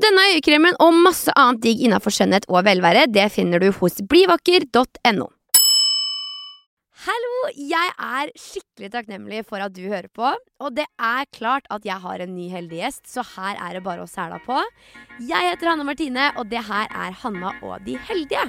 Denne øyekremen og masse annet digg innafor skjønnhet og velvære, det finner du hos blivakker.no. Hallo! Jeg er skikkelig takknemlig for at du hører på. Og det er klart at jeg har en ny heldig gjest, så her er det bare å sæla på. Jeg heter Hanne Martine, og det her er Hanna og de heldige.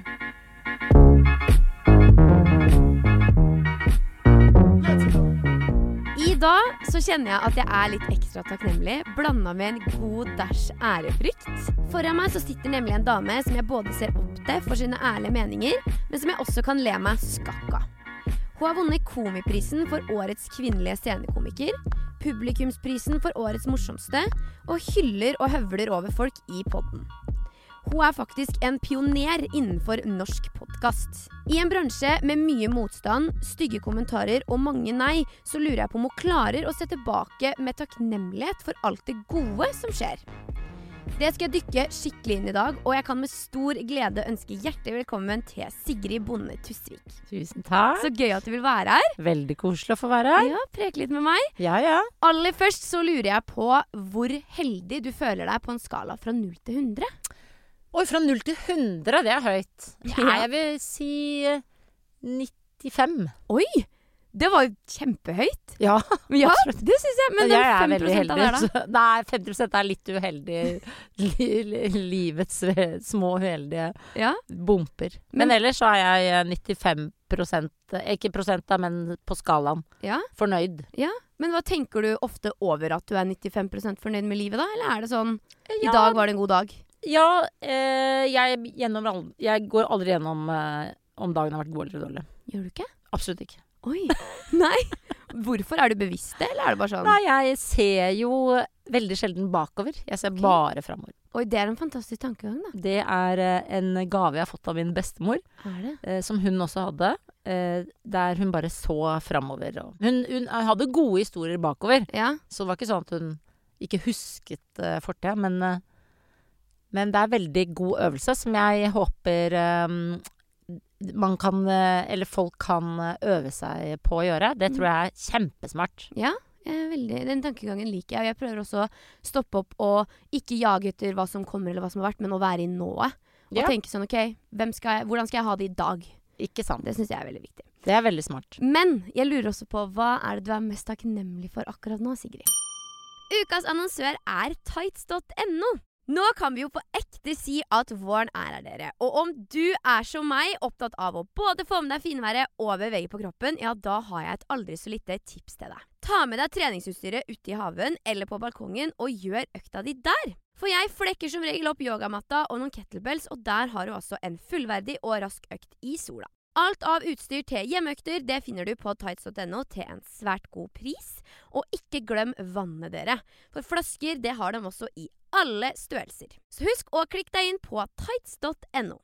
I dag så kjenner jeg at jeg er litt ekstra takknemlig, blanda med en god dæsj ærefrykt. Foran meg så sitter nemlig en dame som jeg både ser opp til for sine ærlige meninger, men som jeg også kan le meg skakk av. Hun har vunnet Komiprisen for årets kvinnelige scenekomiker, publikumsprisen for årets morsomste, og hyller og høvler over folk i podden. Hun er faktisk en pioner innenfor norsk podkast. I en bransje med mye motstand, stygge kommentarer og mange nei, så lurer jeg på om hun klarer å se tilbake med takknemlighet for alt det gode som skjer. Det skal jeg dykke skikkelig inn i dag, og jeg kan med stor glede ønske hjertelig velkommen til Sigrid Bonde Tusvik. Tusen takk. Så gøy at du vil være her. Veldig koselig å få være her. Ja, Preke litt med meg. Ja, ja. Aller først så lurer jeg på hvor heldig du føler deg på en skala fra 0 til 100. Oi, fra 0 til 100, det er høyt. Ja, jeg vil si 95. Oi! Det var kjempehøyt. Ja, Ja, det syns jeg. Men jeg er 5 veldig heldig. der, da? Nei, 50 er litt uheldig. Li, li, livets små uheldige Ja. bumper. Men- Men, ellers så er jeg eh, 95 eh, Ikke prosent, da, men på skalaen. ja. Fornøyd. Ja, Men hva tenker du ofte over at du er 95% fornøyd med livet, da? Eller er det sånn I dag var det en god dag? Ja, eh, jeg, gjennom, jeg går aldri gjennom eh, om dagen har vært god eller dårlig. Gjør du ikke? Absolutt ikke. Oi. Nei. Hvorfor? Er du bevisst det, eller er det bare sånn Nei, jeg ser jo veldig sjelden bakover. Jeg ser okay. bare framover. Oi, det er en fantastisk tankegang, da. Det er eh, en gave jeg har fått av min bestemor, Er det? eh, som hun også hadde. Eh, der hun bare så framover. Hun, hun hadde gode historier bakover, Ja. så det var ikke sånn at hun ikke husket fortida. Men, eh, men det er veldig god øvelse som jeg håper eh, man kan, eh, eller folk kan eh, øve seg på å gjøre. Det tror jeg er kjempesmart. Ja. Veldig, den tankegangen liker jeg. Og jeg prøver også å stoppe opp og ikke jage etter hva som kommer eller hva som har vært, men å være i nået. Og Ja. tenke sånn OK, skal jeg, hvordan skal jeg ha det i dag? Ikke sant? Det syns jeg er veldig viktig. Det er veldig smart. Men jeg lurer også på hva er det du er mest takknemlig for akkurat nå, Sigrid? Ukas annonsør er tights.no. Nå kan vi jo på ekte si at våren er her, dere. Og om du er som meg, opptatt av å både få med deg finværet og bevege på kroppen, ja, da har jeg et aldri så lite tips til deg. Ta med deg treningsutstyret ute i haven eller på balkongen og gjør økta di der. For jeg flekker som regel opp yogamatta og noen kettlebells, og der har du også en fullverdig og rask økt i sola. Alt av utstyr til hjemmeøkter det finner du på tights.no til en svært god pris. Og ikke glem vannet, dere. For flasker det har de også i alle størrelser. Så husk å klikke deg inn på tights.no.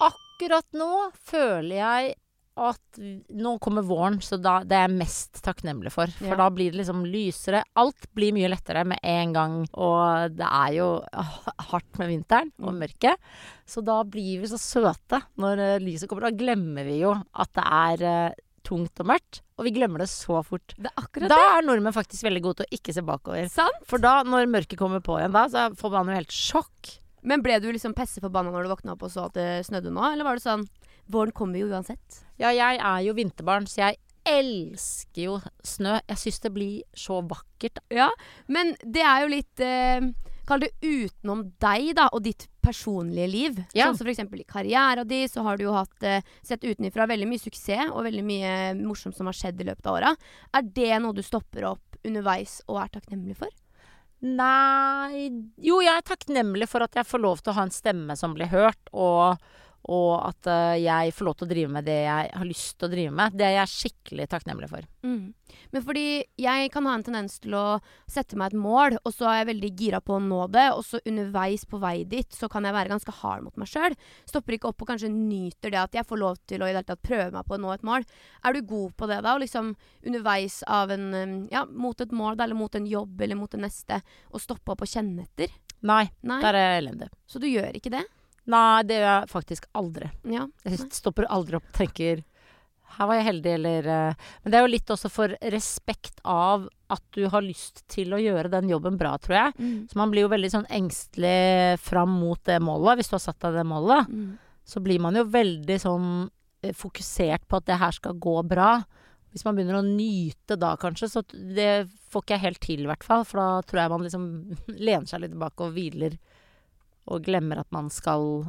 Akkurat nå føler jeg at nå kommer våren, så da, det er jeg mest takknemlig for. For Ja. da blir det liksom lysere. Alt blir mye lettere med en gang. Og det er jo hardt med vinteren og Mm. mørket. Så da blir vi så søte når eh, lyset kommer. Da glemmer vi jo at det er eh, tungt og mørkt. Og vi glemmer det så fort. Det er akkurat Da er nordmenn faktisk veldig gode til å ikke se bakover. Sant? For da, når mørket kommer på igjen, da, så får man jo helt sjokk. Men ble du liksom pesse forbanna når du våkna opp og så at det snødde nå? Eller var det sånn Våren kommer jo uansett. Ja, jeg er jo vinterbarn, så jeg elsker jo snø. Jeg syns det blir så vakkert. Ja, men det er jo litt eh, Kall det utenom deg, da, og ditt personlige liv. Ja. Sånn som eksempel i karrieren din, så har du jo hatt, eh, sett utenfra veldig mye suksess og veldig mye morsomt som har skjedd i løpet av åra. Er det noe du stopper opp underveis og er takknemlig for? Nei Jo, jeg er takknemlig for at jeg får lov til å ha en stemme som blir hørt, og, og at eh, jeg får lov til å drive med det jeg har lyst til å drive med. Det er jeg skikkelig takknemlig for. Mm. Men fordi jeg kan ha en tendens til å sette meg et mål, og så er jeg veldig gira på å nå det, og så underveis på vei dit så kan jeg være ganske hard mot meg sjøl. Stopper ikke opp og kanskje nyter det at jeg får lov til å i det hele tatt prøve meg på å nå et mål. Er du god på det da, og liksom underveis av en um, Ja, mot et mål, da, eller mot en jobb, eller mot det neste, og stoppe opp og kjenne etter? Nei, Nei. der er jeg elendig. Så du gjør ikke det? Nei, det gjør jeg faktisk aldri. Ja. Jeg stopper aldri opp og tenker her var jeg heldig, eller eh, Men det er jo litt også for respekt av at du har lyst til å gjøre den jobben bra, tror jeg. Mm. Så man blir jo veldig sånn engstelig fram mot det målet, hvis du har satt deg det målet. Mm. Så blir man jo veldig sånn eh, fokusert på at det her skal gå bra. Hvis man begynner å nyte da, kanskje, så det får ikke jeg helt til, i hvert fall. For da tror jeg man liksom lener seg litt tilbake og hviler, og glemmer at man skal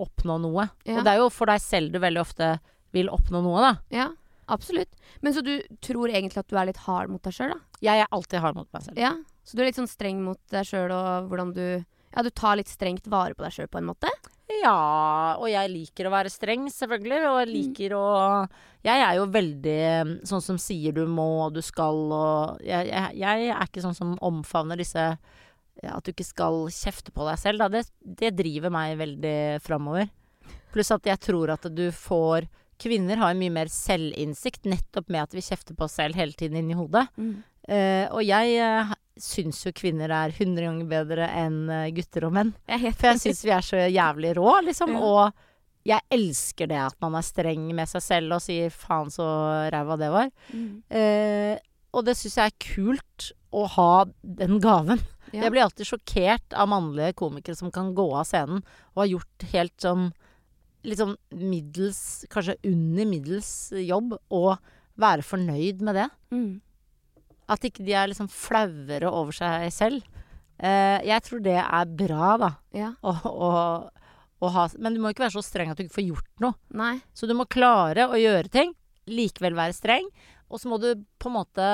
oppnå noe. Ja. Og det er jo for deg selv du veldig ofte vil oppnå noe, da. ja, absolutt. Men så du tror egentlig at du er litt hard mot deg sjøl, da? Jeg er alltid hard mot meg selv. Ja. Så du er litt sånn streng mot deg sjøl, og hvordan du Ja, du tar litt strengt vare på deg sjøl, på en måte? Ja, og jeg liker å være streng, selvfølgelig. Og jeg liker å Jeg er jo veldig eh, sånn som sier du må og du skal og jeg, jeg, jeg er ikke sånn som omfavner disse At du ikke skal kjefte på deg selv, da. Det, det driver meg veldig framover. Pluss at jeg tror at du får Kvinner har mye mer selvinnsikt nettopp med at vi kjefter på oss selv hele tiden inni hodet. Eh, og jeg uh, syns jo kvinner er 100 ganger bedre enn eh, gutter og menn. Jeg For jeg syns vi er så jævlig rå, liksom. Mm. Og jeg elsker det at man er streng med seg selv og sier 'faen, så ræva det var'. Mm. Eh, og det syns jeg er kult å ha den gaven. Ja. Jeg blir alltid sjokkert av mannlige komikere som kan gå av scenen og har gjort helt sånn litt sånn middels, kanskje under middels jobb, og være fornøyd med det. Mm. At ikke de er liksom flauere over seg selv. Eh, jeg tror det er bra, da. Ja. Å, å, å ha, men du må ikke være så streng at du ikke får gjort noe. Nei. Så du må klare å gjøre ting, likevel være streng. Og så må du på en måte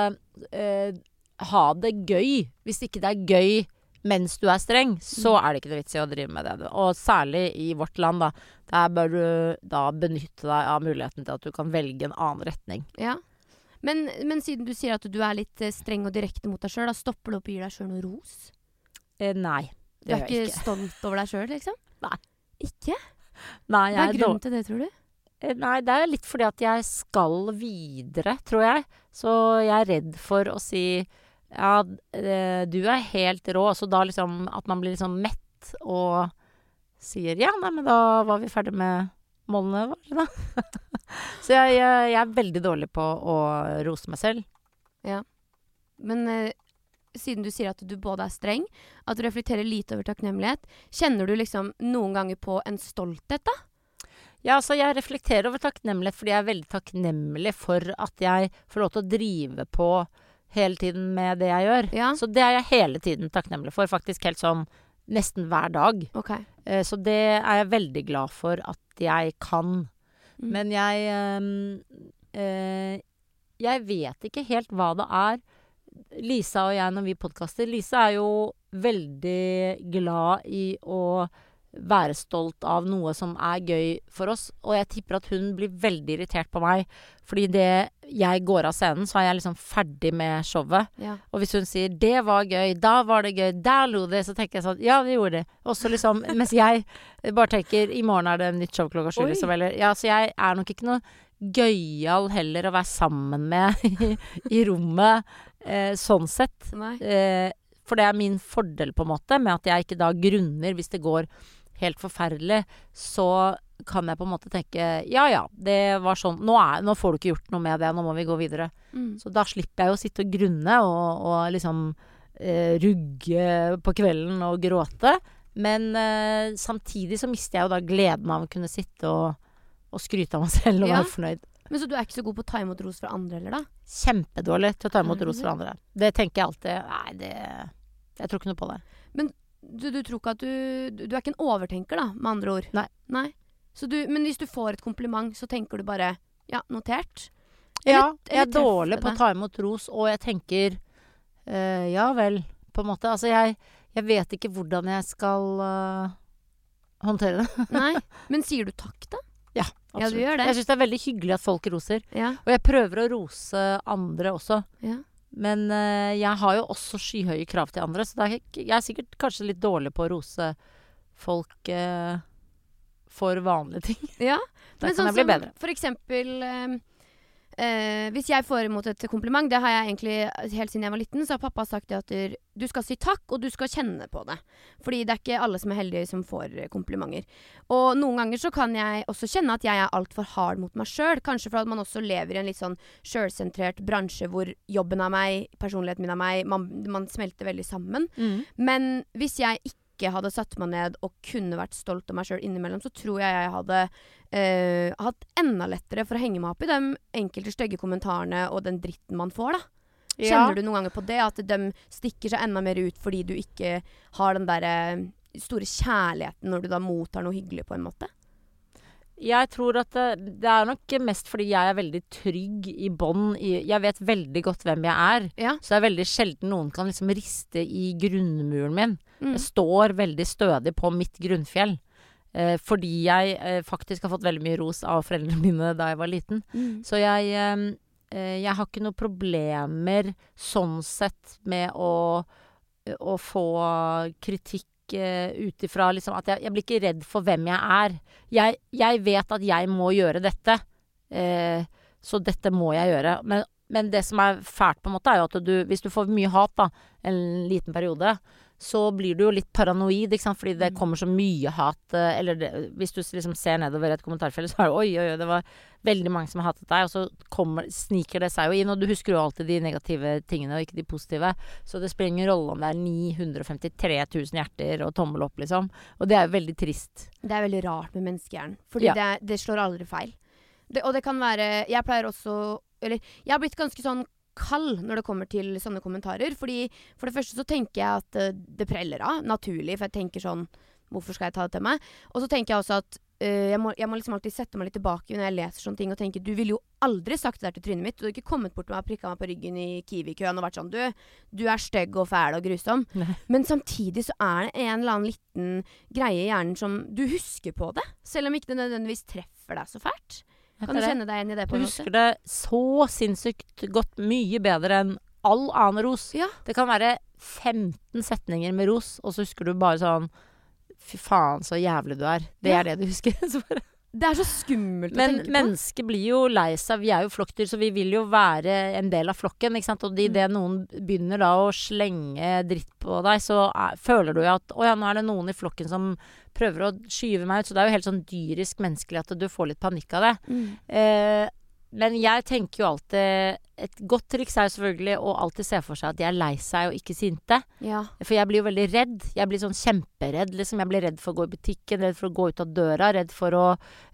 eh, ha det gøy. Hvis ikke det er gøy mens du er streng, så er det ikke noe vits i å drive med det. Og særlig i vårt land, da. Der bør du da benytte deg av muligheten til at du kan velge en annen retning. Ja. Men, men siden du sier at du er litt eh, streng og direkte mot deg sjøl, da stopper du opp og gir deg sjøl noe ros? Eh, nei. Det gjør jeg ikke, Du er ikke. stolt over deg sjøl, liksom? Nei. Ikke? Nei, Hva er er grunnen til det, tror du? Eh, Nei, det er litt fordi at jeg skal videre, tror jeg. Så jeg er redd for å si ja, du er helt rå. Så da liksom at man blir liksom mett og sier ja, nei, men da var vi ferdig med målene våre, da. så jeg, jeg, jeg er veldig dårlig på å rose meg selv. Ja. Men eh, siden du sier at du både er streng, at du reflekterer lite over takknemlighet, kjenner du liksom noen ganger på en stolthet, da? Ja, altså jeg reflekterer over takknemlighet fordi jeg er veldig takknemlig for at jeg får lov til å drive på hele tiden med det jeg gjør. Ja. Så det er jeg hele tiden takknemlig for, faktisk helt sånn nesten hver dag. Okay. Eh, Så det er jeg veldig glad for at jeg kan. Mm. Men jeg ehm, eh, Jeg vet ikke helt hva det er. Lisa og jeg når vi podkaster Lisa er jo veldig glad i å være stolt av noe som er gøy for oss. Og jeg tipper at hun blir veldig irritert på meg. Fordi det jeg går av scenen, så er jeg liksom ferdig med showet. Ja. Og hvis hun sier 'det var gøy', 'da var det gøy', 'der lo de', så tenker jeg sånn 'ja, vi gjorde det'. Og så liksom Mens jeg bare tenker 'i morgen er det nytt show klokka sju', liksom. Eller Ja, så jeg er nok ikke noe gøyal heller å være sammen med i, i rommet, eh, sånn sett. Eh, for det er min fordel, på en måte, med at jeg ikke da grunner hvis det går helt forferdelig. Så kan jeg på en måte tenke ja ja, det var sånn. Nå, er, nå får du ikke gjort noe med det, nå må vi gå videre. Mm. Så da slipper jeg å sitte og grunne og, og liksom eh, rugge på kvelden og gråte. Men eh, samtidig så mister jeg jo da gleden av å kunne sitte og, og skryte av meg selv og Ja. være fornøyd. Men så du er ikke så god på å ta imot ros fra andre heller, da? Kjempedårlig til å ta imot ros fra andre. Det tenker jeg alltid Nei, det Jeg tror ikke noe på det. Du, du tror ikke at du, du er ikke en overtenker, da, med andre ord? Nei. Nei. Så du, men hvis du får et kompliment, så tenker du bare Ja, notert? Ja, Eller- jeg er dårlig på å ta imot ros, og jeg tenker eh, ja vel, på en måte. Altså, jeg, jeg vet ikke hvordan jeg skal øh, håndtere det. Nei. Men sier du takk, da? Ja, Ja, gjør det. Jeg syns det er veldig hyggelig at folk roser. Ja. Og jeg prøver å rose andre også. ja. Men øh, jeg har jo også skyhøye krav til andre, så er, ikke- jeg er sikkert kanskje litt dårlig på å rose folk øh, for vanlige ting. ja. Der Men kan sånn jeg bli som bedre. For eksempel eh, eh, Hvis jeg får imot et kompliment, det har jeg egentlig helt siden jeg var liten, så har pappa sagt at du, du skal si takk, og du skal kjenne på det. Fordi det er ikke alle som er heldige som får eh, komplimenter. Og noen ganger så kan jeg også kjenne at jeg er altfor hard mot meg sjøl. Kanskje fordi man også lever i en litt sånn sjølsentrert bransje hvor jobben er meg, personligheten min er meg, man, man smelter veldig sammen. Mm. Men hvis jeg ikke hadde satt meg ned og kunne vært stolt av meg sjøl innimellom, så tror jeg jeg hadde eh, hatt enda lettere for å henge meg opp i de enkelte stygge kommentarene og den dritten man får, da. Kjenner du noen ganger på det? At de stikker seg enda mer ut fordi du ikke har den derre store kjærligheten når du da mottar noe hyggelig, på en måte? Jeg tror at det, det er nok mest fordi jeg er veldig trygg i bånd. Jeg vet veldig godt hvem jeg er. Ja. Så det er veldig sjelden noen kan liksom riste i grunnmuren min. Mm. Jeg står veldig stødig på mitt grunnfjell. Eh, fordi jeg eh, faktisk har fått veldig mye ros av foreldrene mine da jeg var liten. Mm. Så jeg, eh, eh, jeg har ikke noen problemer sånn sett med å, å få kritikk uh, ut ifra liksom, at jeg, jeg blir ikke redd for hvem jeg er. Jeg, jeg vet at jeg må gjøre dette, eh, så dette må jeg gjøre. Men, men det som er fælt, på en måte, er jo at du, hvis du får mye hat da, en liten periode, så blir du jo litt paranoid, ikke sant? fordi det Mm. kommer så mye hat. eh, Eller det, hvis du liksom ser nedover et kommentarfelt, så er det oi, oi, oi, det var veldig mange som har hatet deg, og så kommer, sniker det seg jo inn. Og du husker jo alltid de negative tingene, og ikke de positive. Så det spiller ingen rolle om det er 953 000 hjerter og tommel opp, liksom. Og det er jo veldig trist. Det er veldig rart med menneskehjernen. Fordi Ja. det, det slår aldri feil. Det, og det kan være Jeg pleier også Eller jeg har blitt ganske sånn kald når det kommer til sånne kommentarer. Fordi For det første så tenker jeg at eh, det preller av, naturlig. For jeg tenker sånn Hvorfor skal jeg ta det til meg? Og så tenker jeg også at Uh, jeg, må, jeg må liksom alltid sette meg litt tilbake når jeg leser sånne ting og tenke Du ville jo aldri sagt det der til trynet mitt. Du hadde ikke kommet bort til meg og prikka meg på ryggen i Kiwi-køen og vært sånn Du, du er stygg og fæl og grusom. Nei. Men samtidig så er det en eller annen liten greie i hjernen som Du husker på det, selv om ikke det nødvendigvis treffer deg så fælt. Kan du kjenne deg igjen i det? På en måte? husker det så sinnssykt godt, mye bedre enn all annen ros. Ja. Det kan være 15 setninger med ros, og så husker du bare sånn Fy faen, så jævlig du er. Det er det du husker. Så bare- Det er så skummelt å tenke på. Men mennesker blir jo lei seg. Vi er jo flokkdyr, så vi vil jo være en del av flokken. Ikke sant? Og Mm. noen begynner da å slenge dritt på deg, så er, føler du jo at å ja, nå er det noen i flokken som prøver å skyve meg ut. Så det er jo helt sånn dyrisk menneskelig at du får litt panikk av det. Mm. Eh, men jeg tenker jo alltid Et godt triks er jo selvfølgelig å alltid se for seg at de er lei seg og ikke sinte. Ja. For jeg blir jo veldig redd. Jeg blir sånn kjemperedd, liksom. Jeg blir redd for å gå i butikken, redd for å gå ut av døra, redd for å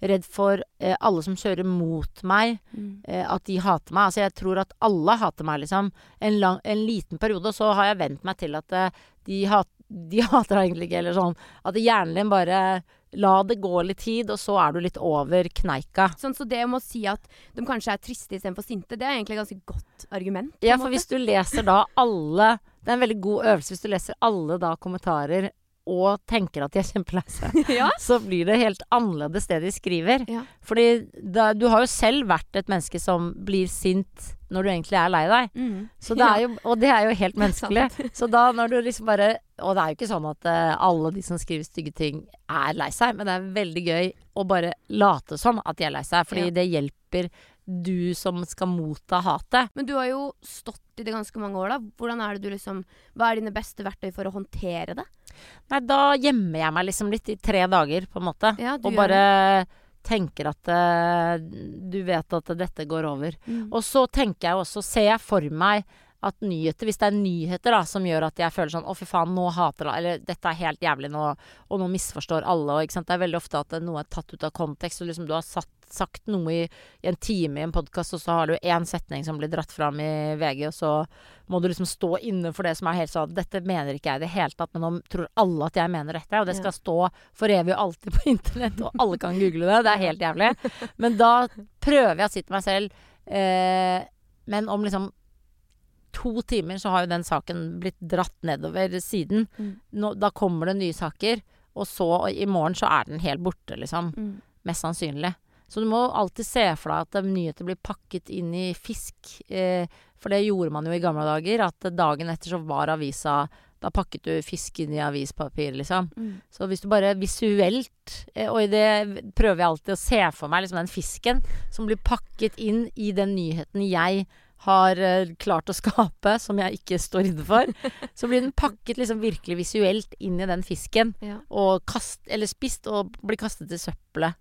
Redd for eh, alle som kjører mot meg, Mm. eh, at de hater meg. Altså jeg tror at alle hater meg, liksom. En, lang, en liten periode, Og så har jeg vent meg til at eh, de, hat, de hater deg egentlig ikke, eller sånn. At hjernen din bare La det gå litt tid, og så er du litt over kneika. Sånn, så det om å si at de kanskje er triste istedenfor sinte, det er egentlig et ganske godt argument. Ja, for måte. hvis du leser da alle Det er en veldig god øvelse hvis du leser alle da kommentarer og tenker at de er kjempelei seg. ja. Så blir det helt annerledes det de skriver. Ja. Fordi da, du har jo selv vært et menneske som blir sint når du egentlig er lei deg. Mm. Så det er jo, og det er jo helt menneskelig. Så da når du liksom bare Og det er jo ikke sånn at eh, alle de som skriver stygge ting, er lei seg, men det er veldig gøy å bare late som at de er lei seg, fordi Ja. det hjelper du som skal motta hatet. Men du har jo stått i det ganske mange år, da. Hvordan er det du liksom Hva er dine beste verktøy for å håndtere det? Nei, da gjemmer jeg meg liksom litt i tre dager, på en måte. Ja, og bare bare tenker at uh, du vet at dette går over. Mm. Og så tenker jeg også, ser jeg for meg at nyheter, hvis det er nyheter da, som gjør at jeg føler sånn Å, fy faen, nå hater alle Eller dette er helt jævlig nå, og nå misforstår alle. Og? Det er veldig ofte at noe er tatt ut av kontekst. Og liksom du har satt, sagt noe i, i en time i en podkast, og så har du én setning som blir dratt fram i VG, og så må du liksom stå inne for det som er helt sånn Dette mener ikke jeg i det hele tatt, men nå tror alle at jeg mener dette. Og det skal stå for evig og alltid på internett, og alle kan google det. Det er helt jævlig. Men da prøver jeg å si til meg selv eh, Men om liksom to timer så har jo den saken blitt dratt nedover siden. Mm. Nå, da kommer det nye saker, og så i morgen så er den helt borte, liksom. Mm. Mest sannsynlig. Så du må alltid se for deg at nyheter blir pakket inn i fisk. Eh, for det gjorde man jo i gamle dager. At dagen etter så var avisa Da pakket du fisk inn i avispapir, liksom. Mm. Så hvis du bare visuelt eh, Og i det prøver jeg alltid å se for meg liksom den fisken som blir pakket inn i den nyheten jeg har eh, klart å skape, som jeg ikke står inne for. Så blir den pakket liksom virkelig visuelt inn i den fisken. Ja. Og kast, eller spist og blir kastet i søppelet.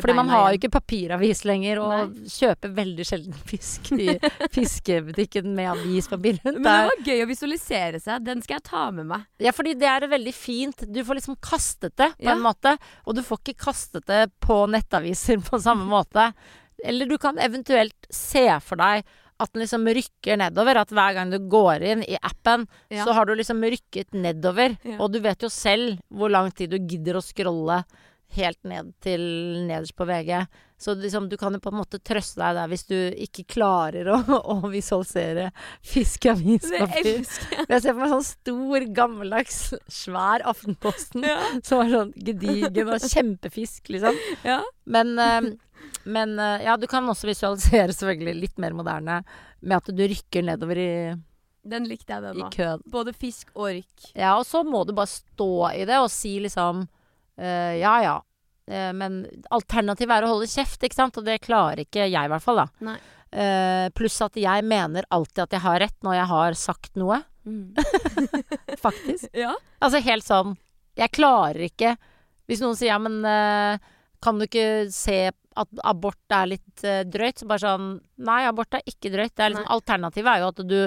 Fordi man har jo igjen. ikke papiravis lenger, og Nei. kjøper veldig sjelden fisk i fiskebutikken med avis på bildet. Men Det var gøy å visualisere seg. Den skal jeg ta med meg. Ja, fordi det er veldig fint. Du får liksom kastet det på Ja. en måte. Og du får ikke kastet det på nettaviser på samme måte. Eller du kan eventuelt se for deg at den liksom rykker nedover. At hver gang du går inn i appen, Ja. så har du liksom rykket nedover. Ja. Og du vet jo selv hvor lang tid du gidder å scrolle helt ned til nederst på VG. Så liksom, du kan jo på en måte trøste deg der hvis du ikke klarer å, å visualisere fiskeavispapir. jeg. Ser for meg sånn stor, gammeldags, svær Aftenposten Ja. som er sånn gedigen og kjempefisk, liksom. Ja. Men, eh, men eh, ja, du kan også visualisere selvfølgelig litt mer moderne med at du rykker nedover i, Den likte jeg, den òg. Både fisk og rykk. Ja, og så må du bare stå i det og si liksom uh, ja ja. Uh, men alternativet er å holde kjeft, ikke sant? Og det klarer ikke jeg, i hvert fall. da. Eh, pluss at jeg mener alltid at jeg har rett når jeg har sagt noe, Mm. faktisk. Ja. Altså helt sånn Jeg klarer ikke Hvis noen sier ja, men kan du ikke se at abort er litt uh, drøyt? Så bare sånn Nei, abort er ikke drøyt. Det er liksom, alternativet er jo at du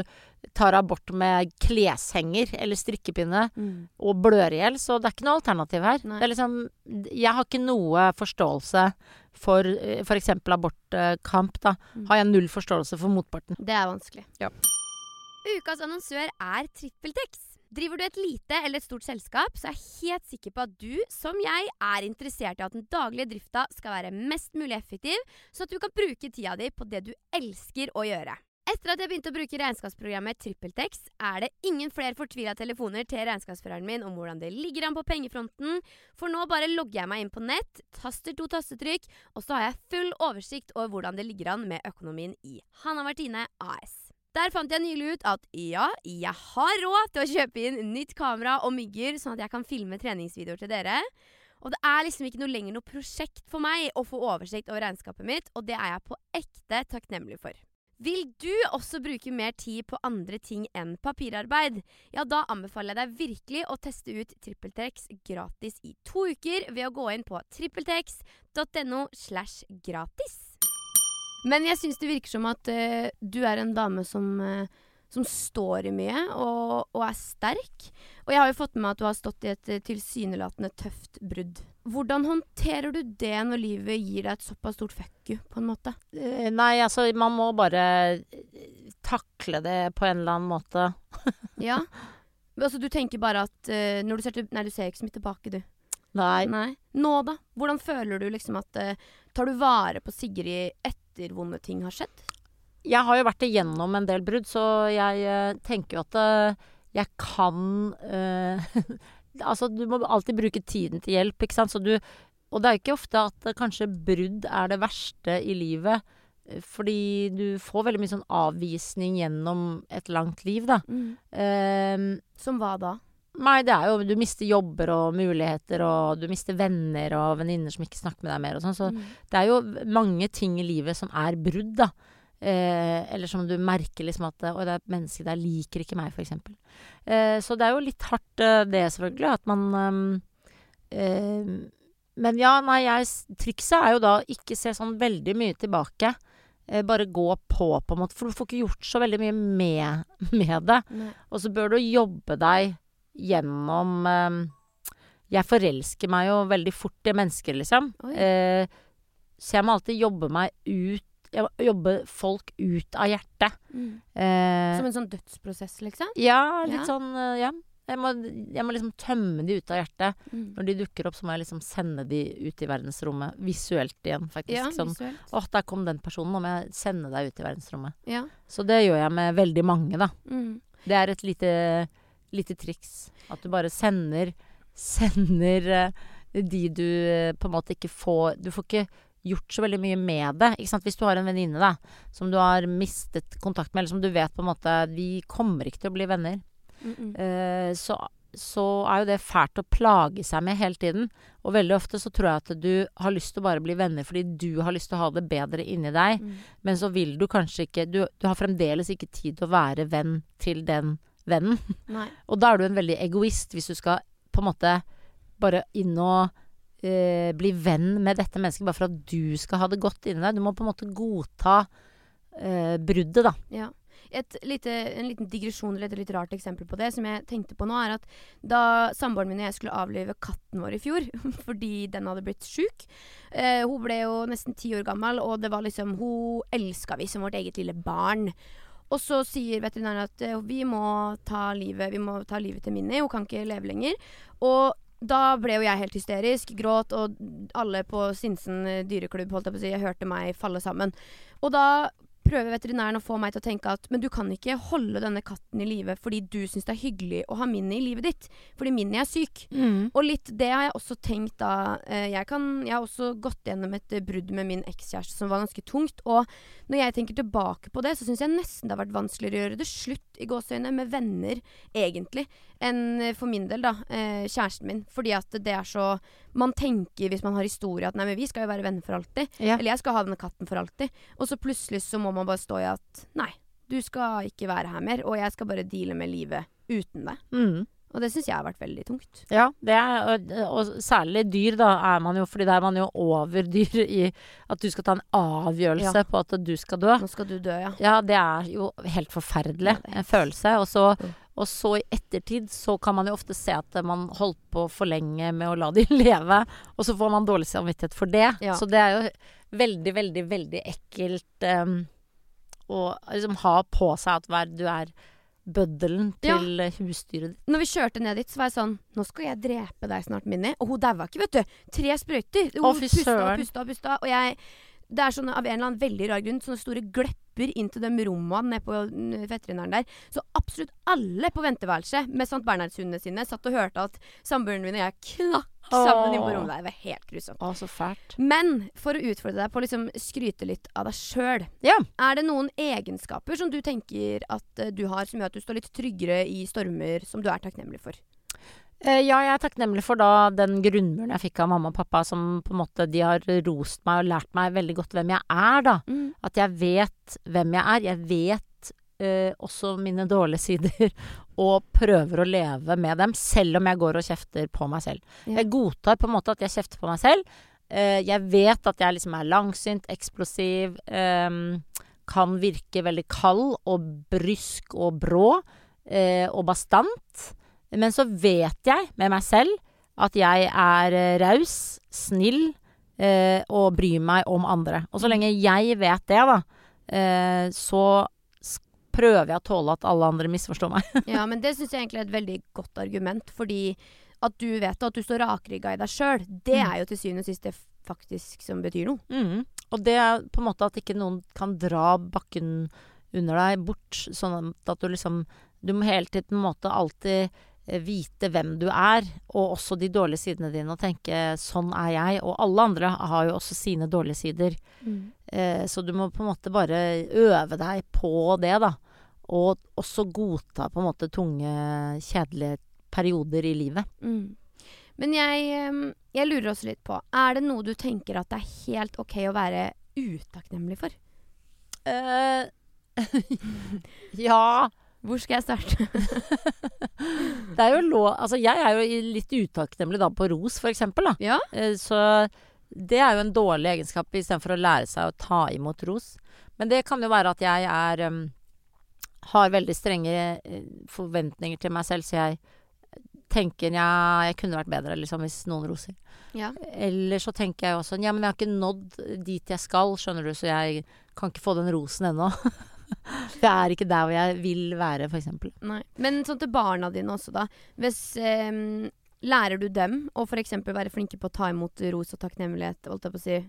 tar abort med kleshenger eller strikkepinne Mm. og blør i hjel, så det er ikke noe alternativ her. Nei. Det er liksom Jeg har ikke noe forståelse for eh, f.eks. abortkamp, da. Mm. Har jeg null forståelse for motparten. Det er vanskelig. Ja. Ukas annonsør er TrippelTex. Driver du et lite eller et stort selskap, så er jeg helt sikker på at du, som jeg, er interessert i at den daglige drifta skal være mest mulig effektiv, så at du kan bruke tida di på det du elsker å gjøre. Etter at jeg begynte å bruke regnskapsprogrammet TrippelTex, er det ingen flere fortvila telefoner til regnskapsføreren min om hvordan det ligger an på pengefronten, for nå bare logger jeg meg inn på nett, taster to tastetrykk, og så har jeg full oversikt over hvordan det ligger an med økonomien i Hanna Martine AS. Der fant jeg nylig ut at ja, jeg har råd til å kjøpe inn nytt kamera og mygger, sånn at jeg kan filme treningsvideoer til dere. Og det er liksom ikke noe lenger noe prosjekt for meg å få oversikt over regnskapet mitt, og det er jeg på ekte takknemlig for. Vil du også bruke mer tid på andre ting enn papirarbeid? Ja, da anbefaler jeg deg virkelig å teste ut TrippelTex gratis i to uker ved å gå inn på trippeltex.no slash gratis. Men jeg syns det virker som at uh, du er en dame som, uh, som står i mye og, og er sterk. Og jeg har jo fått med meg at du har stått i et uh, tilsynelatende tøft brudd. Hvordan håndterer du det når livet gir deg et såpass stort fuck you, på en måte? Nei, altså, man må bare takle det på en eller annen måte. Ja? Altså, du tenker bare at når du ser til Nei, du ser ikke så mye tilbake, du. Nei. Nei. Nå, da? Hvordan føler du liksom at Tar du vare på Sigrid etter vonde ting har skjedd? Jeg har jo vært igjennom en del brudd, så jeg eh, tenker jo at eh, jeg kan eh, Altså, du må alltid bruke tiden til hjelp, ikke sant. Så du Og det er jo ikke ofte at kanskje brudd er det verste i livet. Fordi du får veldig mye sånn avvisning gjennom et langt liv, da. Eh, Som hva da? Nei, det er jo Du mister jobber og muligheter, og du mister venner og venninner som ikke snakker med deg mer og sånn. Så Mm. det er jo mange ting i livet som er brudd, da. Eh, eller som du merker liksom at Oi, det er et menneske der liker ikke meg, eksempel. Eh, så det er jo litt hardt, eh, det selvfølgelig, at man eh, eh, Men ja, nei, jeg Trikset er jo da ikke se sånn veldig mye tilbake. Eh, bare gå på, på en måte. For du får ikke gjort så veldig mye med, med det. Nei. Og så bør du jobbe deg gjennom eh, Jeg forelsker meg jo veldig fort i mennesker, liksom. Eh, så jeg må alltid jobbe meg ut Jeg må jobbe folk ut av hjertet. Mm. Eh, Som en sånn dødsprosess, liksom? ja, litt Ja. sånn eh, Ja. Jeg må, jeg må liksom tømme de ut av hjertet. Mm. Når de dukker opp, så må jeg liksom sende de ut i verdensrommet. Visuelt igjen, faktisk. Ja, sånn visuelt. Åh, der kom den personen. Nå må jeg sende deg ut i verdensrommet. Ja. Så det gjør jeg med veldig mange, da. Mm. Det er et lite, lite triks. At du bare sender Sender eh, de du eh, på en måte ikke får Du får ikke gjort så veldig mye med det. Ikke sant? Hvis du har en venninne som du har mistet kontakt med, eller som du vet på en måte Vi kommer ikke til å bli venner. Mm -mm. Så, så er jo det fælt å plage seg med hele tiden. Og veldig ofte så tror jeg at du har lyst til å bare bli venner fordi du har lyst til å ha det bedre inni deg. Mm. Men så vil du kanskje ikke Du, du har fremdeles ikke tid til å være venn til den vennen. Nei. Og da er du en veldig egoist hvis du skal på en måte bare inn og eh, bli venn med dette mennesket bare for at du skal ha det godt inni deg. Du må på en måte godta eh, bruddet, da. Ja. Et lite, en liten digresjon eller et litt rart eksempel på det som jeg tenkte på nå, er at da samboeren min og jeg skulle avlive katten vår i fjor fordi den hadde blitt sjuk eh, Hun ble jo nesten ti år gammel, og det var liksom Hun elska vi som vårt eget lille barn. Og så sier veterinæren at eh, vi må ta livet Vi må ta livet til Minni. Hun kan ikke leve lenger. Og da ble jo jeg helt hysterisk, gråt, og alle på Sinsen eh, dyreklubb holdt jeg på å si, jeg hørte meg falle sammen. Og da prøver veterinæren å få meg til å tenke at men du kan ikke holde denne katten i live fordi du syns det er hyggelig å ha Minni i livet ditt. Fordi Minni er syk. Og litt det har jeg også tenkt da. eh, Jeg, kan, jeg har også gått gjennom et brudd med min ekskjæreste som var ganske tungt. Og når jeg tenker tilbake på det, så syns jeg nesten det har vært vanskeligere å gjøre det slutt i gåseøyne med venner, egentlig, enn eh, for min del, da. Eh, kjæresten min. Fordi at det er så Man tenker hvis man har historie at nei, men vi skal jo være venner for alltid. Ja. Eller jeg skal ha denne katten for alltid. Og så plutselig så må man bare stå i at nei, du skal ikke være her mer, og jeg skal bare deale med livet uten deg. Mm. Og det syns jeg har vært veldig tungt. Ja, det er, og, og særlig dyr, da, er man jo Fordi da er man jo over dyr i at du skal ta en avgjørelse Ja. på at du skal dø. Nå skal du dø, ja. Ja, det er jo helt forferdelig. Ja, En følelse. Og så, Mm. og så i ettertid så kan man jo ofte se at man holdt på for lenge med å la de leve, og så får man dårlig samvittighet for det. Ja. Så det er jo veldig, veldig, veldig ekkelt um, å liksom ha på seg at du er bøddelen Ja. til husdyret ditt. Når vi kjørte ned dit, så var jeg sånn Nå skal jeg drepe deg snart, Minni. Og hun daua ikke, vet du. Tre sprøyter. Hun pusta og pusta og pusta. Og jeg Det er sånne, av en eller annen veldig rar grunn sånne store glepper inn til de rommene nede på mm, veterinæren der. Så absolutt alle på venteværelset med St. Bernhardshundene sine satt og hørte at samboeren min og jeg knakk sammen inne på Åh. rommet der. Det var helt grusomt. Å, så fælt. Men for å utfordre deg på å liksom skryte litt av deg sjøl. Ja. Er det noen egenskaper som du tenker at eh, du har, som gjør at du står litt tryggere i stormer, som du er takknemlig for? Eh, ja, jeg er takknemlig for da den grunnmuren jeg fikk av mamma og pappa, som på en måte de har rost meg og lært meg veldig godt hvem jeg er, da. At jeg vet hvem jeg er. Jeg vet eh, også mine dårlige sider, og prøver å leve med dem, selv om jeg går og kjefter på meg selv. Ja. Jeg godtar på en måte at jeg kjefter på meg selv. Eh, jeg vet at jeg liksom er langsynt, eksplosiv, eh, kan virke veldig kald og brysk og brå eh, og bastant. Men så vet jeg med meg selv at jeg er eh, raus, snill eh, og bryr meg om andre. Og så lenge jeg vet det, da, eh, så prøver jeg å tåle at alle andre misforstår meg. Ja, men det syns jeg egentlig er et veldig godt argument, fordi at du vet at du står rakrygga i deg sjøl, det Mm. er jo til syvende og sist det faktisk som betyr noe. Mm. Og det er på en måte at ikke noen kan dra bakken under deg bort, sånn at du liksom Du må hele tiden på en måte alltid vite hvem du er, og også de dårlige sidene dine, og tenke 'sånn er jeg'. Og alle andre har jo også sine dårlige sider. Eh, så du må på en måte bare øve deg på det, da. Og også godta på en måte tunge, kjedelige perioder i livet. Mm. Men jeg, jeg lurer også litt på Er det noe du tenker at det er helt ok å være utakknemlig for? Uh, ja Hvor skal jeg starte? Det er jo lov Altså, jeg er jo litt utakknemlig da på ros, for eksempel, da. ja? Eh, Så det er jo en dårlig egenskap istedenfor å lære seg å ta imot ros. Men det kan jo være at jeg er um, Har veldig strenge eh, forventninger til meg selv, så jeg tenker ja, jeg kunne vært bedre, liksom, hvis noen roser. ja. Eller så tenker jeg også ja, men jeg har ikke nådd dit jeg skal, skjønner du, så jeg kan ikke få den rosen ennå. For jeg er ikke der hvor jeg vil være, f.eks. Men sånn til barna dine også, da. Hvis ehm, Lærer du dem å f.eks. være flinke på å ta imot ros og takknemlighet? Holdt jeg på å si.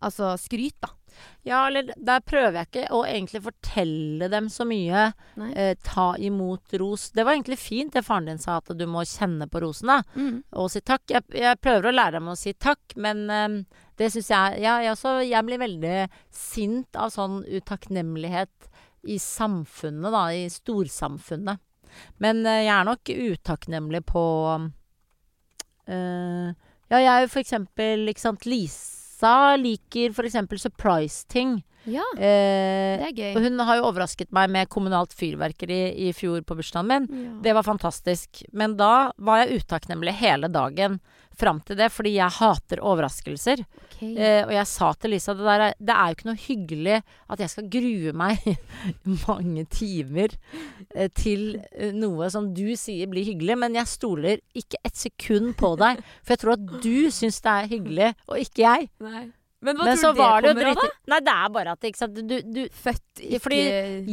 Altså skryt, da. Ja, eller der prøver jeg ikke å egentlig fortelle dem så mye. Eh, ta imot ros. Det var egentlig fint det faren din sa, at du må kjenne på rosen, da. Mm. Og si takk. Jeg, jeg prøver å lære dem å si takk, men eh, det syns jeg Ja, jeg også. Jeg blir veldig sint av sånn utakknemlighet i samfunnet, da. I storsamfunnet. Men eh, jeg er nok utakknemlig på eh, Ja, jeg er jo for eksempel, ikke sant, Lisa liker for eksempel surprise-ting. Ja, Eh, det er gøy. og hun har jo overrasket meg med kommunalt fyrverkeri i fjor på bursdagen min. Ja. Det var fantastisk. Men da var jeg utakknemlig hele dagen fram til det, fordi jeg hater overraskelser. Okay. Eh, og jeg sa til Lisa det, der, er- det er jo ikke noe hyggelig at jeg skal grue meg mange timer eh, til eh, noe som du sier blir hyggelig, men jeg stoler ikke et sekund på deg. For jeg tror at du syns det er hyggelig, og ikke jeg. Nei. Men hva men så tror du det var det jo kommer av, da? drit Nei, det er bare at ikke sant? Du, du, Født ikke Fordi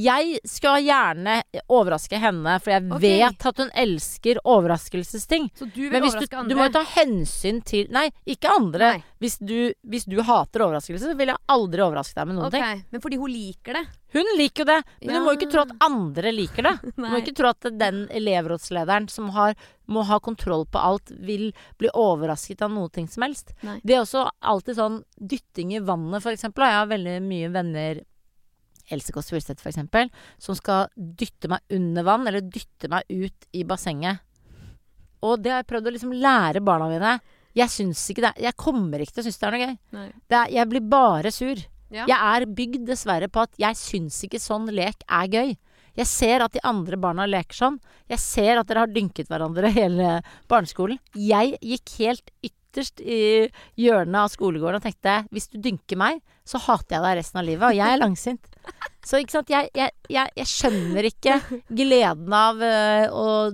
jeg skal gjerne overraske henne, for jeg Ok. vet at hun elsker overraskelsesting. Så du vil Men hvis du, overraske andre? du må jo ta hensyn til Nei, ikke andre. Nei. Hvis, du, hvis du hater overraskelser, så vil jeg aldri overraske deg med noen Ok, ting. Men fordi hun liker det? Hun liker jo det, men du må jo ikke tro at andre liker det. Du må ikke tro at den elevrådslederen som har, må ha kontroll på alt, vil bli overrasket av noe ting som helst. Nei. Det er også alltid sånn dytting i vannet, for eksempel. Jeg har veldig mye venner Else Kåss Furuseth, for eksempel, som skal dytte meg under vann, eller dytte meg ut i bassenget. Og det har jeg prøvd å liksom lære barna mine. Jeg syns ikke det Jeg kommer ikke til å synes det er noe gøy. Det er, jeg blir bare sur. Ja. Jeg er bygd dessverre på at jeg syns ikke sånn lek er gøy. Jeg ser at de andre barna leker sånn. Jeg ser at dere har dynket hverandre hele barneskolen. Jeg gikk helt ytterst i hjørnet av skolegården og tenkte hvis du dynker meg, så hater jeg deg resten av livet. Og jeg er langsint. Så ikke sant, jeg, jeg, jeg, jeg skjønner ikke gleden av eh, å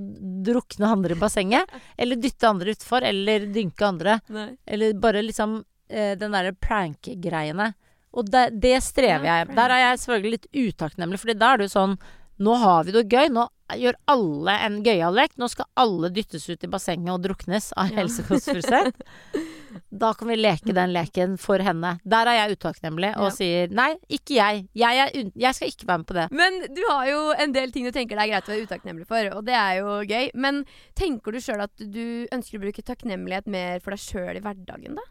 drukne andre i bassenget. Eller dytte andre utfor, eller dynke andre. Nei. Eller bare liksom eh, den derre prank-greiene. Og det, det strever jeg. Der er jeg selvfølgelig litt utakknemlig, Fordi da er det jo sånn Nå har vi det gøy. Nå gjør alle en gøyal lek. Nå skal alle dyttes ut i bassenget og druknes av Ja. Da kan vi leke den leken for henne. Der er jeg utakknemlig og Ja. sier nei, ikke jeg. Jeg, er, jeg skal ikke være med på det. Men du har jo en del ting du tenker det er greit å være utakknemlig for, og det er jo gøy. Men tenker du sjøl at du ønsker å bruke takknemlighet mer for deg sjøl i hverdagen, da?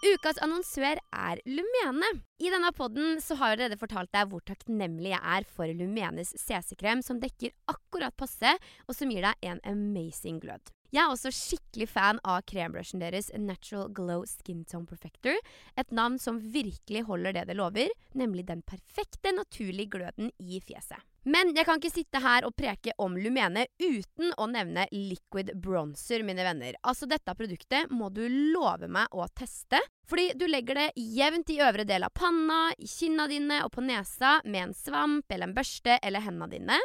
Ukas annonsør er Lumene. I denne podden har jeg allerede fortalt deg hvor takknemlig jeg er for Lumenes CC-krem, som dekker akkurat passe, og som gir deg en amazing glød. Jeg er også skikkelig fan av krembrushen deres Natural Glow Skin Tone Perfector. Et navn som virkelig holder det det lover, nemlig den perfekte, naturlige gløden i fjeset. Men jeg kan ikke sitte her og preke om Lumene uten å nevne liquid bronzer, mine venner. Altså, dette produktet må du love meg å teste. Fordi du legger det jevnt i øvre del av panna, i kinna dine og på nesa med en svamp eller en børste eller hendene dine.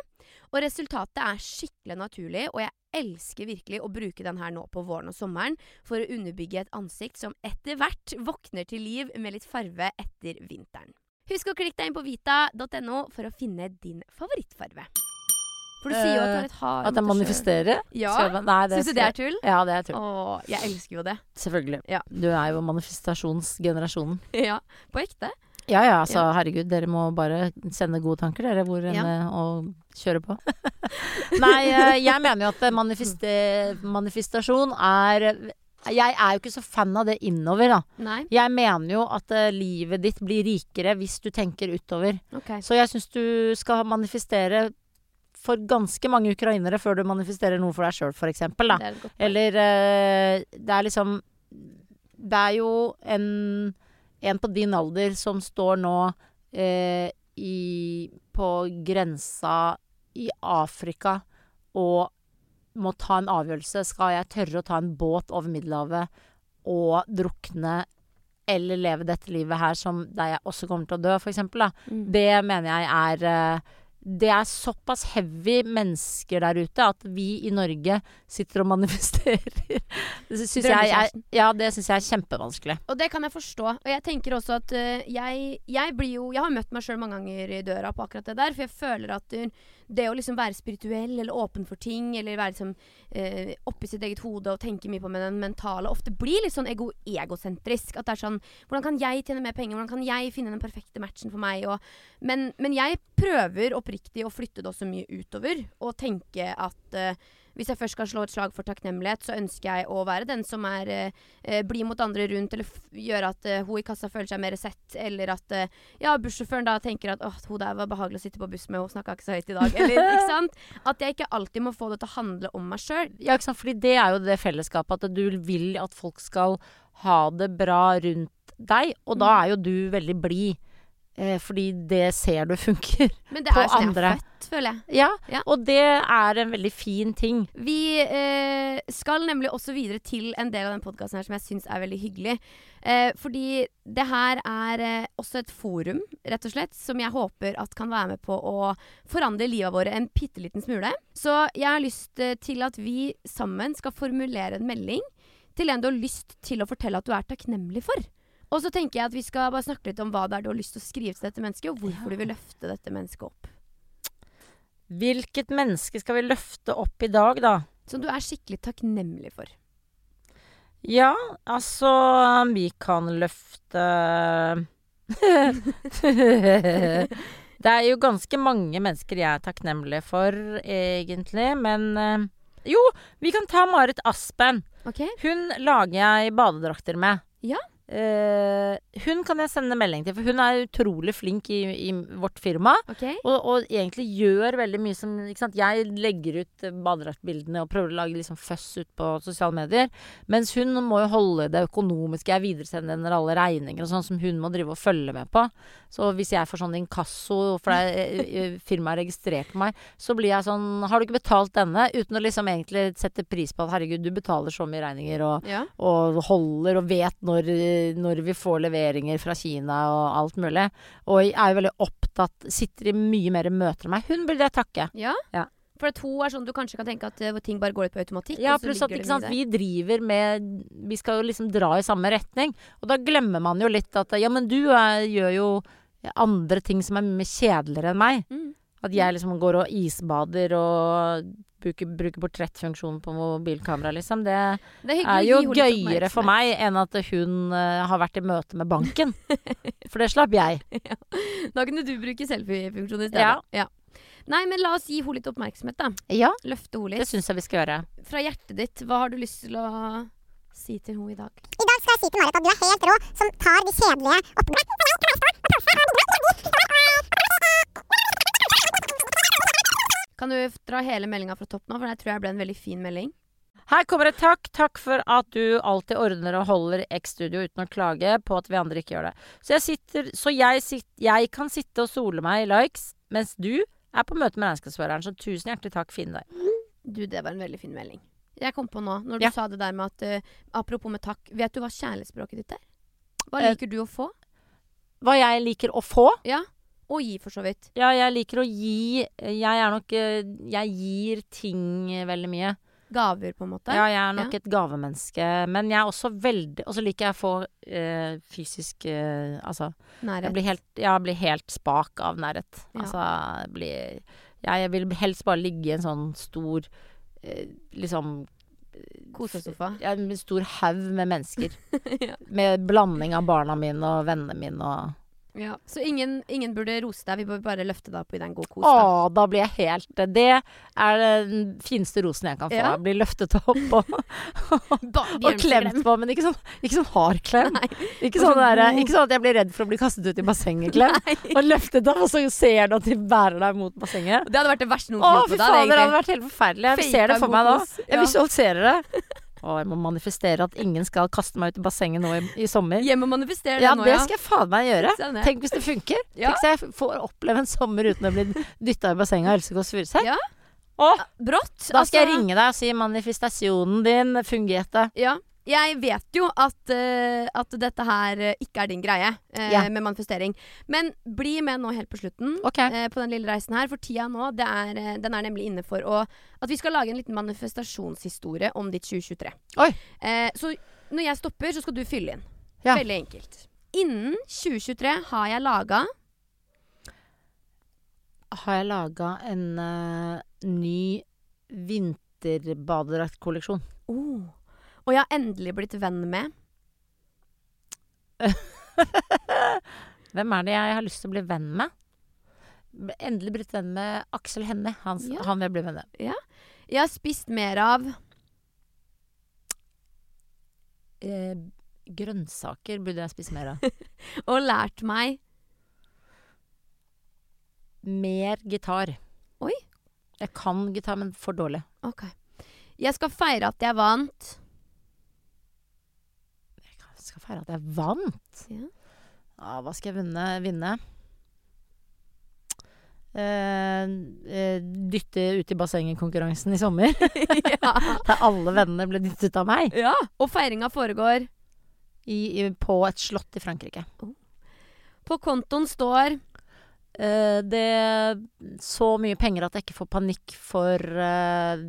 Og resultatet er skikkelig naturlig, og jeg elsker virkelig å bruke den her nå på våren og sommeren for å underbygge et ansikt som etter hvert våkner til liv med litt farve etter vinteren. Husk å klikke deg inn på vita.no for å finne din favorittfarve. For du sier jo at du har et hard Eh, At jeg manifesterer? Ja. Syns du det er tull? Ja, det er tull. Åh, jeg elsker jo det. Selvfølgelig. Ja. Du er jo manifestasjonsgenerasjonen. Ja, på ekte. Ja ja, altså herregud, dere må bare sende gode tanker, dere, hvor enn Ja. eh, og kjøre på. Nei, eh, jeg mener jo at manifeste, manifestasjon er Jeg er jo ikke så fan av det innover, da. Nei? Jeg mener jo at uh, livet ditt blir rikere hvis du tenker utover. Okay. Så jeg syns du skal manifestere for ganske mange ukrainere før du manifesterer noe for deg sjøl, eksempel, da. Det er. Eller uh, Det er liksom Det er jo en, en på din alder som står nå uh, i, på grensa i Afrika og må ta en avgjørelse. Skal jeg tørre å ta en båt over Middelhavet og drukne eller leve dette livet her som der jeg også kommer til å dø, eksempel. Mm. Det mener jeg er eh, det er såpass heavy mennesker der ute at vi i Norge sitter og manifesterer. Det syns jeg, er, ja, det jeg er kjempevanskelig. Og det kan jeg forstå. Og jeg tenker også at eh, jeg, jeg blir jo Jeg har møtt meg sjøl mange ganger i døra på akkurat det der, for jeg føler at eh, det å liksom være spirituell eller åpen for ting, eller være liksom eh, oppi sitt eget hode og tenke mye på med den mentale, ofte blir litt sånn ego egosentrisk. At det er sånn Hvordan kan jeg tjene mer penger? Hvordan kan jeg finne den perfekte matchen for meg? Og, men, men jeg prøver oppriktig å flytte det også mye utover, og tenke at eh, hvis jeg først skal slå et slag for takknemlighet, så ønsker jeg å være den som er eh, eh, blid mot andre rundt, eller gjøre at eh, hun i kassa føler seg mer sett, eller at eh, ja, bussjåføren da tenker at åh, hun der var behagelig å sitte på buss med, hun snakka ikke så høyt i dag. Eller, ikke sant? At jeg ikke alltid må få det til å handle om meg sjøl. Ja, ikke sant? Fordi det er jo det fellesskapet, at du vil at folk skal ha det bra rundt deg, og da Mm. er jo du veldig blid. Eh, fordi det ser du funker. Men det På er sånn jeg andre. er født, føler jeg. Ja, Ja. og det er en veldig fin ting. Vi eh, skal nemlig også videre til en del av den podkasten her som jeg syns er veldig hyggelig. Eh, fordi det her er eh, også et forum, rett og slett, som jeg håper at kan være med på å forandre livet våre en bitte liten smule. Så jeg har lyst eh, til at vi sammen skal formulere en melding til en du har lyst til å fortelle at du er takknemlig for. Og så tenker jeg at vi skal bare snakke litt om hva det er du har lyst til å skrive til dette mennesket, og hvorfor du vil løfte dette mennesket opp. Hvilket menneske skal vi løfte opp i dag, da? Som du er skikkelig takknemlig for. Ja, altså Vi kan løfte Det er jo ganske mange mennesker jeg er takknemlig for, egentlig. Men eh, jo, vi kan ta Marit Aspen. Ok? Hun lager jeg badedrakter med. Ja. Eh, hun kan jeg sende melding til, for hun er utrolig flink i, i vårt firma. Okay. Og, og egentlig gjør veldig mye som? Jeg legger ut badedraktbildene og prøver å lage liksom føss ut på sosiale medier. Mens hun må jo holde det økonomiske. Jeg videresender alle regninger og sånn som hun må drive og følge med på. Så hvis jeg får sånn inkasso, for eh, eh, firmaet er registrert meg, så blir jeg sånn Har du ikke betalt denne? Uten å liksom egentlig sette pris på at herregud, du betaler så mye regninger og Ja. og holder og vet når, når vi får leveringer fra Kina og alt mulig. Og jeg er jo veldig opptatt Sitter i mye mer møter enn meg. Hun burde jeg takke. Ja? Ja. For at hun er sånn du kanskje kan tenke at uh, ting bare går ut på automatikk. Ja, pluss at sant, vi driver med Vi skal jo liksom dra i samme retning. Og da glemmer man jo litt at ja, men du er, gjør jo andre ting som er mye kjedeligere enn meg. Mm. At jeg liksom går og isbader og bruker, bruker portrettfunksjonen på mobilkamera, liksom. Det Det er, er jo gøyere for meg enn at hun uh, har vært i møte med banken. For det slapp jeg. Da kunne du bruke selfie-funksjonen i stedet. Ja. Nei, men la oss gi henne litt oppmerksomhet, da. Ja, Løfte henne litt. det syns jeg vi skal gjøre. Fra hjertet ditt, hva har du lyst til å si til henne i dag? I dag skal jeg si til Marit at du er helt rå som tar de kjedelige Kan du dra hele meldinga fra topp nå, for det tror jeg ble en veldig fin melding. Her kommer et takk. Takk for at du alltid ordner og holder X-studio uten å klage på at vi andre ikke gjør det. Så jeg, sitter, så jeg, sit, jeg kan sitte og sole meg i likes, mens du er på møte med regnskapsføreren. Så tusen hjertelig takk, fin deg. Du, det var en veldig fin melding. Jeg kom på nå, når du Ja. sa det der med at uh, Apropos med takk. Vet du hva kjærlighetsspråket ditt er? Hva Eh, liker du å få? Hva jeg liker å få? Ja. Og gi, for så vidt. Ja, jeg liker å gi Jeg er nok eh, Jeg gir ting veldig mye. Gaver, på en måte. Ja, jeg er nok Ja. et gavemenneske. Men jeg er også veldig Og så liker jeg å få eh, fysisk eh, Altså Nærhet. Jeg blir helt, jeg blir helt spak av nærhet. Ja. Altså, jeg blir Jeg vil helst bare ligge i en sånn stor eh, Liksom Kosesofa. ja, En stor haug med mennesker. ja. Med blanding av barna mine og vennene mine og ja. Så ingen, ingen burde rose deg, vi bør bare løfte deg opp i den god kos. Å, Da. da blir jeg helt Det er den fineste rosen jeg kan få. Ja. Bli løftet opp og, og, og klemt på, men ikke sånn, ikke sånn hard klem. Ikke sånn, der, ikke sånn at jeg blir redd for å bli kastet ut i bassenget-klem. Og løftet opp, og så ser du at de bærer deg mot bassenget. Det hadde vært det verste noen kunne fy Å, fy fader, det hadde vært helt forferdelig. Jeg Fake ser det for meg da nå. Jeg Ja. visualiserer det. Å, jeg må manifestere at ingen skal kaste meg ut i bassenget nå i, i sommer. Hjem og manifestere Ja, det nå, det ja. skal jeg faen meg gjøre. Tenk hvis det funker. Ja. Tenk så jeg får oppleve en sommer uten å bli dytta i bassenget av Else Kåss Furuseth. Ja. Brått. da skal jeg altså- ringe deg og si manifestasjonen din fungerte. Ja. Jeg vet jo at, uh, at dette her eh, ikke er din greie uh, yeah. med manifestering. Men bli med nå helt på slutten okay. uh, på den lille reisen her. For tida nå, det er, eh, den er nemlig inne for å, at vi skal lage en liten manifestasjonshistorie om ditt 2023. Oi. Eh, så når jeg stopper, så skal du fylle inn. Ja. Veldig enkelt. Innen 2023 har jeg laga Har jeg laga en eh, ny vinterbadedraktkolleksjon. oh, Og jeg har endelig blitt venn med Hvem er det jeg har lyst til å bli venn med? Endelig blitt venn med Aksel Hennie. Han, Ja. han vil jeg bli venn med. Jeg har spist mer av Eh, grønnsaker burde jeg spise mer av. og lært meg Mer gitar. Oi. Jeg kan gitar, men for dårlig. Ok. Jeg skal feire at jeg vant skal feire at jeg vant. Ja. Ja, hva skal jeg vinne? vinne? Uh, uh, dytte ut i bassenget-konkurransen i sommer. ja. Der alle vennene ble dyttet av meg. ja. Og feiringa foregår I, i, på et slott i Frankrike. På kontoen står uh, det så mye penger at jeg ikke får panikk for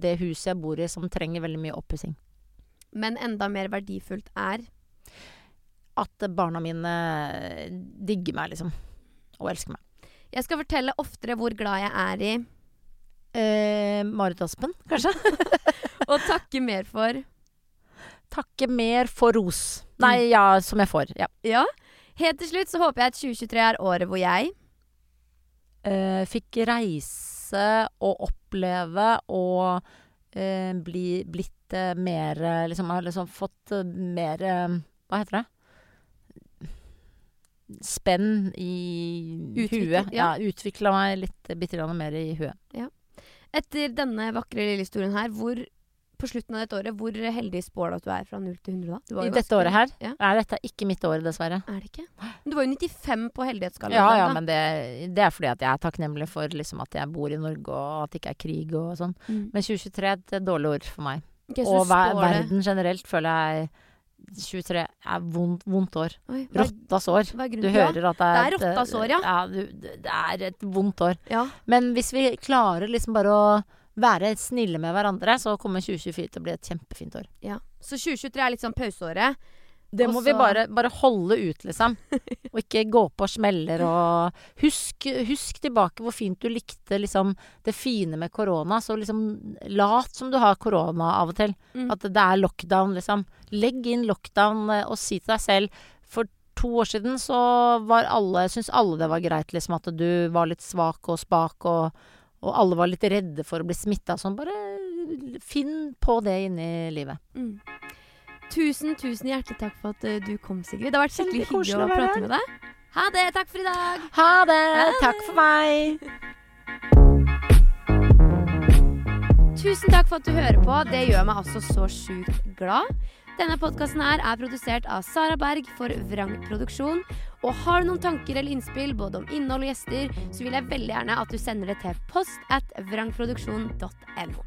det huset jeg bor i som trenger veldig mye oppussing. Men enda mer verdifullt er At barna mine digger meg, liksom. Og elsker meg. Jeg skal fortelle oftere hvor glad jeg er i, Eh, Marit Aspen, kanskje? og takke mer for Takke mer for ros. Nei, ja, som jeg får. Ja. Ja. Helt til slutt så håper jeg at 2023 er året hvor jeg Eh, fikk reise og oppleve og eh, bli, blitt eh, mer eh, Liksom har liksom fått eh, mer Hva heter det? Spenn i huet. ja. Ja, utvikla meg litt eh, bitte grann mer i huet. Etter denne vakre lille historien her, hvor på slutten av dette året, hvor heldig spår du at du er fra 0 til 100 da? I dette året her Ja. er dette ikke mitt år, dessverre. Er det ikke? Men du var jo 95 på heldighetsskalaen. Ja, ja, da. men det, det er fordi at jeg er takknemlig for liksom, at jeg bor i Norge, og at det ikke er krig og sånn. Mm. Men 2023 er et dårlig år for meg. Okay, og ver verden generelt føler jeg 23 er vondt, vondt år. Oi, er- Rottas år. Du hører at det er, Det er rottas år, ja. ja du, det er et vondt år. Ja. Men hvis vi klarer liksom bare å være snille med hverandre, så kommer 2024 til å bli et kjempefint år. ja. Så 2023 er litt sånn pauseåret. Det må vi bare, bare holde ut, liksom. Og ikke gå på smeller og husk, husk tilbake hvor fint du likte liksom det fine med korona. Så liksom lat som du har korona av og til. Mm. At det er lockdown, liksom. Legg inn lockdown eh, og si til deg selv For to år siden så var alle Syns alle det var greit, liksom, at du var litt svak og spak, og, og alle var litt redde for å bli smitta sånn. Bare finn på det inni livet. Mm. Tusen, tusen hjertelig takk for at eh, du kom, Sigrid. Det har vært skikkelig hyggelig å å prate med deg. Ha det. Takk for i dag. Ha det! Ha det. Takk for meg! Tusen takk for at du hører på. Det gjør meg altså så sjukt glad. Denne podkasten her er produsert av Sara Berg for Vrang Produksjon. Og har du noen tanker eller innspill både om innhold og gjester, så vil jeg veldig gjerne at du sender det til post at vrangproduksjon.no.